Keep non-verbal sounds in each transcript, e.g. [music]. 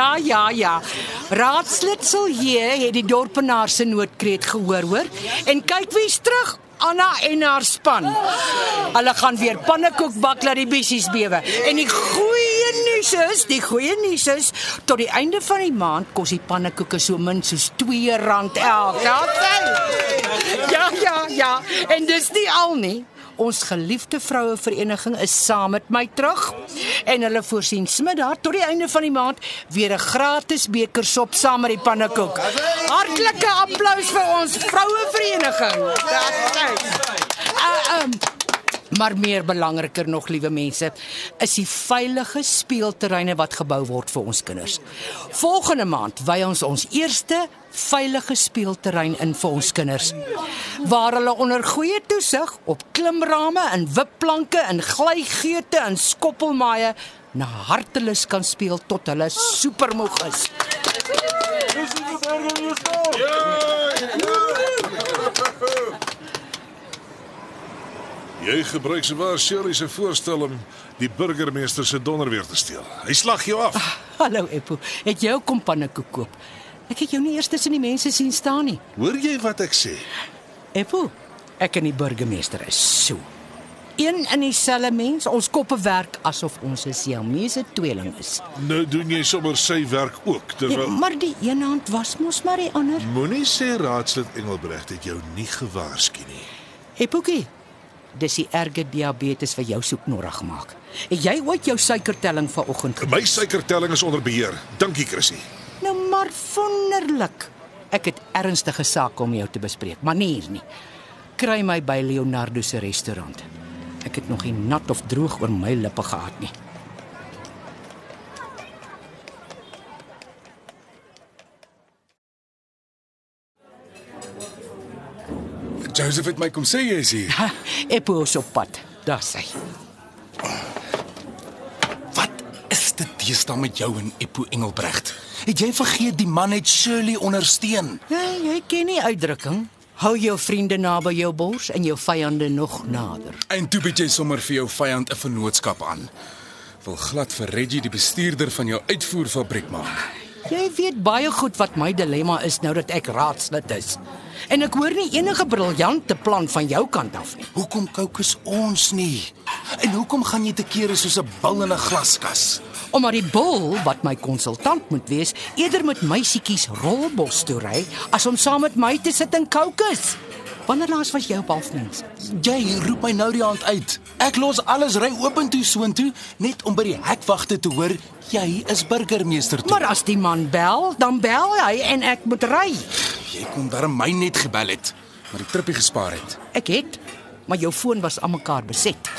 Ja, ja, ja. Raadslid Silje het die dorpenaar se noodkreet gehoor, hoor. En kyk wie's terug. Anna en haar span. Hulle gaan weer pannekoek bak laat die bissies bewe. En die goeie nuus is, die goeie nuus is, tot die einde van die maand kos die pannekoeke so min soos R2 elk. Ja, ja, ja. En dis nie al nie. Ons geliefde vroue vereniging is saam met my terug en hulle voorsien Smiddag tot die einde van die maand weer 'n gratis beker sop saam met die pannekoek. Hartlike applous vir ons vroue vereniging. Dis uh, um, Maar meer belangriker nog, liewe mense, is die veilige speelterreine wat gebou word vir ons kinders. Volgende maand wy ons ons eerste veilige speelterrein in vir ons kinders waar hulle onder goeie toesig op klimrame en wipplanke en glygeete en skoppelmaaie na hartelus kan speel tot hulle supermoeg is. Dis die berge hier Jy gebruik sowaar Shirley se voorstel om die burgemeester se donder weer te steel. Hy slag jou af. Hallo Eppo, het jy ook kom pannekoek koop? Ek het jou nie eers tussen die mense sien staan nie. Hoor jy wat ek sê? Eppo, ek en die burgemeester is so. Een in dieselfde mens, ons koppe werk asof ons 'n siamese tweeling is. Nou doen jy sommer sy werk ook Ja, terwyl maar die een hand was mos maar die ander. Moenie sê raadslid Engelbregt het jou nie gewaarsku nie. Eppokie, dis die erge diabetes wat jou so knorrig maak. Het jy ooit jou suikertelling vanoggend? My suikertelling is onder beheer. Dankie, Chrissy. Nou maar wonderlik. Ek het ernstige sake om jou te bespreek, maar nie hier nie. Kry my by Leonardo se restaurant. Ek het nog nie nat of droog oor my lippe gehad nie. Joseph het my kom sê jy is hier. Ha, Eppo is op pad. Daar's hy. Wat is dit teesta met jou en Eppo Engelbregt? Het jy vergeet die man het Shirley ondersteun? Ja, jy ken nie uitdrukking. Hou jou vriende naby jou bors en jou vyande nog nader. En toe bied jy sommer vir jou vyand 'n vennootskap aan. Wil glad vir Reggie die bestuurder van jou uitvoerfabriek maak. Jy weet baie goed wat my dilemma is nou dat ek raadslid is. En ek hoor nie enige briljante plan van jou kant af nie. Hoekom kookus ons nie? En hoekom gaan jy te kere soos 'n bil in 'n glaskas? Omdat die bul wat my konsultant moet wees, eerder met meisietjies rolbos toe ry as om saam met my te sit en kookus. Wanneer laas was jy op halfmens? Jy roep my nou die hand uit. Ek los alles ry open toe soontoe net om by die hekwagte te hoor jy is burgemeester toe. Maar as die man bel, dan bel hy en ek moet ry. jy kon darm my net gebel het, maar die trippie gespaar het. Ek het, maar jou foon was aan mekaar beset.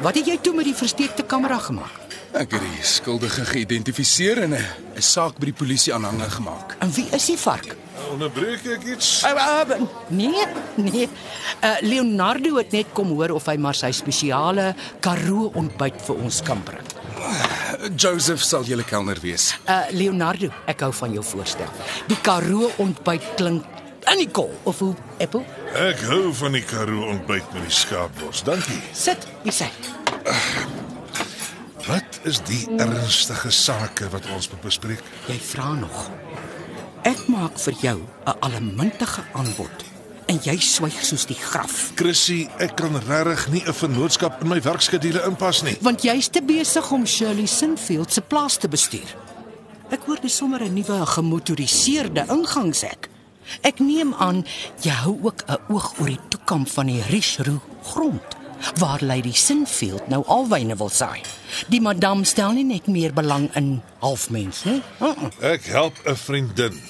Wat het jy toe met die versteekte kamera gemaak? Ek het die skuldige geïdentifiseer en 'n 'n saak by die polisie aanhange gemaak. En wie is die vark? Onderbreek ek iets? Uh, uh, nee, nee. Uh, Leonardo het net kom hoor of hy maar sy spesiale Karoo ontbyt vir ons kan bring. Joseph sal julle kelner wees. Uh Leonardo, ek hou van jou voorstel. Die Karoo ontbyt klink in die kol of hoe Apple? Ek hou van die Karoo ontbyt met die skaapbors. Dankie. Sit, hier sê. Wat is die ernstige sake wat ons moet bespreek? Jy vra nog. Ek maak vir jou 'n allemintige aanbod en jy swyg soos die graf, Chrissy, ek kan regtig nie 'n vennootskap in my werkskedule inpas nie. want jy's te besig om Shirley Sinfield se plaas te bestuur. Ek hoor dis sommer 'n nuwe gemotoriseerde ingangshek. Ek neem aan jy hou ook 'n oog oor die toekoms van die Richroo grond waar Lady Sinfield nou alwyne wil saai. Die madam stel nie net meer belang in halfmens nie. Uh -uh. Ek help 'n vriendin.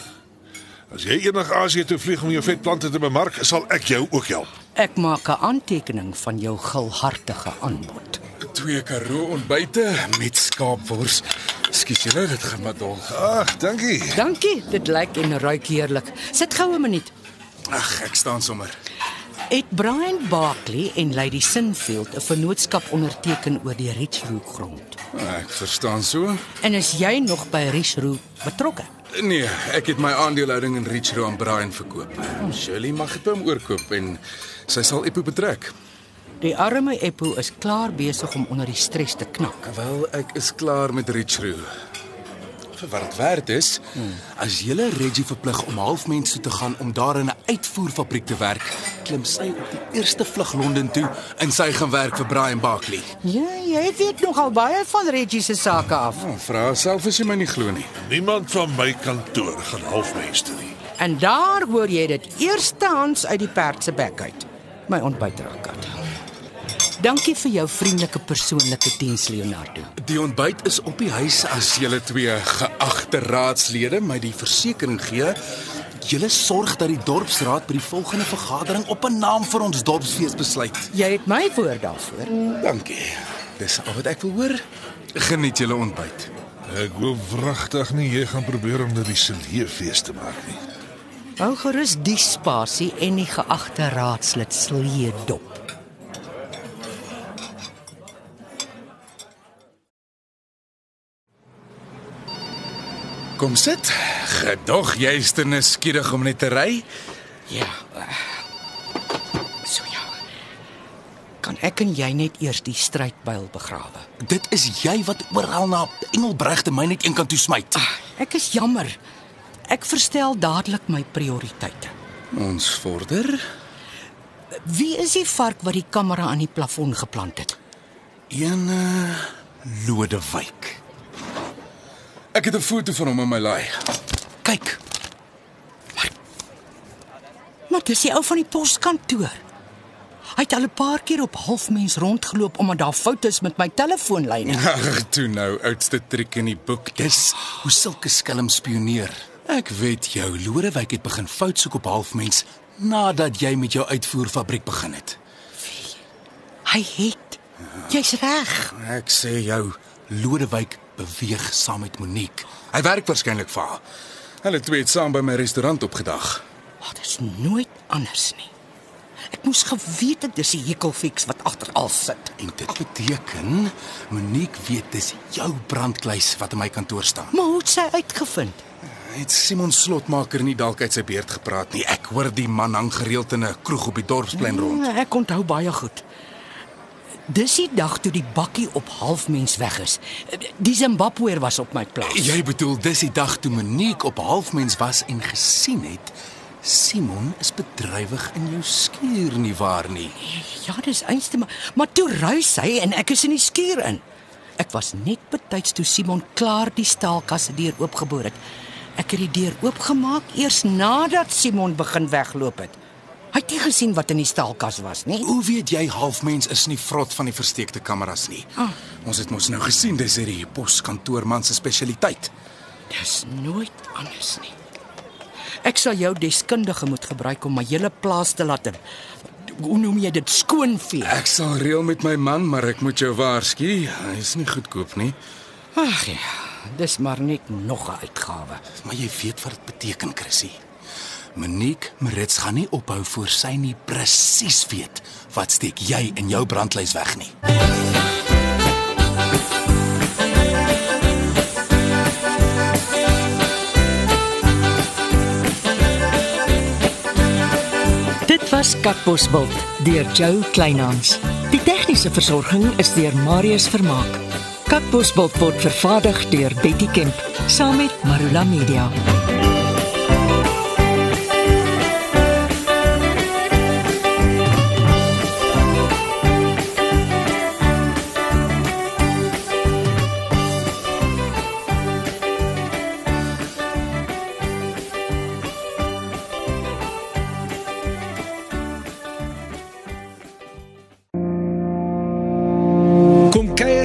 As jy eendag Asië toe vlieg om jou vetplante te bemark, sal ek jou ook help. Ek maak 'n aantekening van jou gulhartige aanbod. Twee Karoo ontbyte met skaapwors, Ekskuus julle, dit gaan maar dol. Ag, dankie. Dankie, dit lyk en ruik heerlik. Sit gou 'n minuut. Ag, ek staan sommer. Het Brian Barkley en Lady Sinfield 'n vennootskap onderteken oor die Richroo grond? Ek verstaan so. En is jy nog by Richroo betrokke? Nee, ek het my aandelehouding in Richro aan Brian verkoop. Shirley mag dit by hom oorkoop en sy sal Eppo betrek. Die arme Eppo is klaar besig om onder die stres te knak. Wel, ek is klaar met Richro. Vir wat dit werd is, As jy Reggie verplig om halfmens toe te gaan om daar in 'n uitvoerfabriek te werk, klim sy op die eerste vlug Londen toe en sy gaan werk vir Brian Barkley. Ja, jy weet nogal baie van Reggie se sake af. Oh, vra self as jy my nie glo nie. Niemand van my kantoor gaan halfmens toe nie. En daar hoor jy dit eerstehands uit die perd se bek uit. My ontbytrakkat. Dankie vir jou vriendelike persoonlike diens, Leonardo. Die ontbyt is op die huis as julle twee geagte raadslede my die versekering gee. Julle sorg dat die dorpsraad by die volgende vergadering op 'n naam vir ons dorpsfees besluit. Jy het my woord daarvoor. Dankie. Dis al wat ek wil hoor. Geniet julle ontbyt. Ek hoop wragtig nie jy gaan probeer om dit die Siljeefees te maak nie. Hou gerus die spasie en die geagte raadslid Slee dop. Kom sit. Gedog jy's te nuuskierig om net te ry? Ja. So ja. Kan ek en jy net eers die strydbuil begrawe? Dit is jy wat oral na Engelbregte my net een kant toe smyt. Ek is jammer. Ek verstel dadelik my prioriteite. Ons vorder. Wie is die vark wat die kamera aan die plafon geplant het? Een uh, Lodewyk. Ek het 'n foto van hom in my laai. Kyk, Maar dis die ou van die poskantoor. Hy het al 'n paar keer op halfmens rondgeloop omdat daar foute is met my telefoonlyne. [laughs] Ag, toe nou, oudste triek in die boek. dis hoe sulke skelm spioneer. Ek weet jou, Lodewyk het begin fout soek op halfmens nadat jy met jou uitvoerfabriek begin het. Hy het. Jy's reg. Ek sê jou, Lodewyk beweeg saam met Monique. hy werk waarskynlik vir haar. Hulle twee het saam by my restaurant opgedag. Maar dit is nooit anders nie. Ek moes geweet het dis die hekelfiks wat agter al sit. En dit beteken Monique weet dis jou brandkluis wat in my kantoor staan. Maar hoe het sy uitgevind? Het Simon Slotmaker nie dalk uit sy beerd gepraat nie. Ek hoor die man hang gereeld in 'n kroeg op die dorpsplein rond. Ja, Ek onthou baie goed. Dis die dag toe die bakkie op halfmens weg is. Die Zimbabweër was op my plaas. Jy bedoel dis die dag toe Monique op halfmens was en gesien het Simon is bedrywig in jou skuur nie waar nie. Ja, dis einste maar maar toe ruis hy en ek is in die skuur in. Ek was net betyds toe Simon klaar die staalkasse deur oopgeboor het. Ek het die deur oopgemaak eers nadat Simon begin wegloop het. Hy het nie gesien wat in die staalkas was nie. Hoe weet jy halfmens is nie vrot van die versteekte kameras nie? Ah. Ons het mos nou gesien dis hierdie poskantoorman se spesialiteit. Dis nooit anders nie. Ek sal jou deskundige moet gebruik om my hele plaas te laat hoe noem jy dit skoonvee. Ek sal reël met my man, maar ek moet jou waarsku, hy is nie goedkoop nie. Ag ja, dis maar net nog 'n uitgawe. Maar jy weet wat dit beteken, Chrissy. Monique Marits gaan nie ophou voor sy nie presies weet wat steek jy in jou brandlys weg nie. Dit was Katbosveld deur Jo Kleinhans. Die tegniese versorging is deur Marius Vermaak. Katbosveld word vervaardig deur Betty Kemp saam met Marula Media.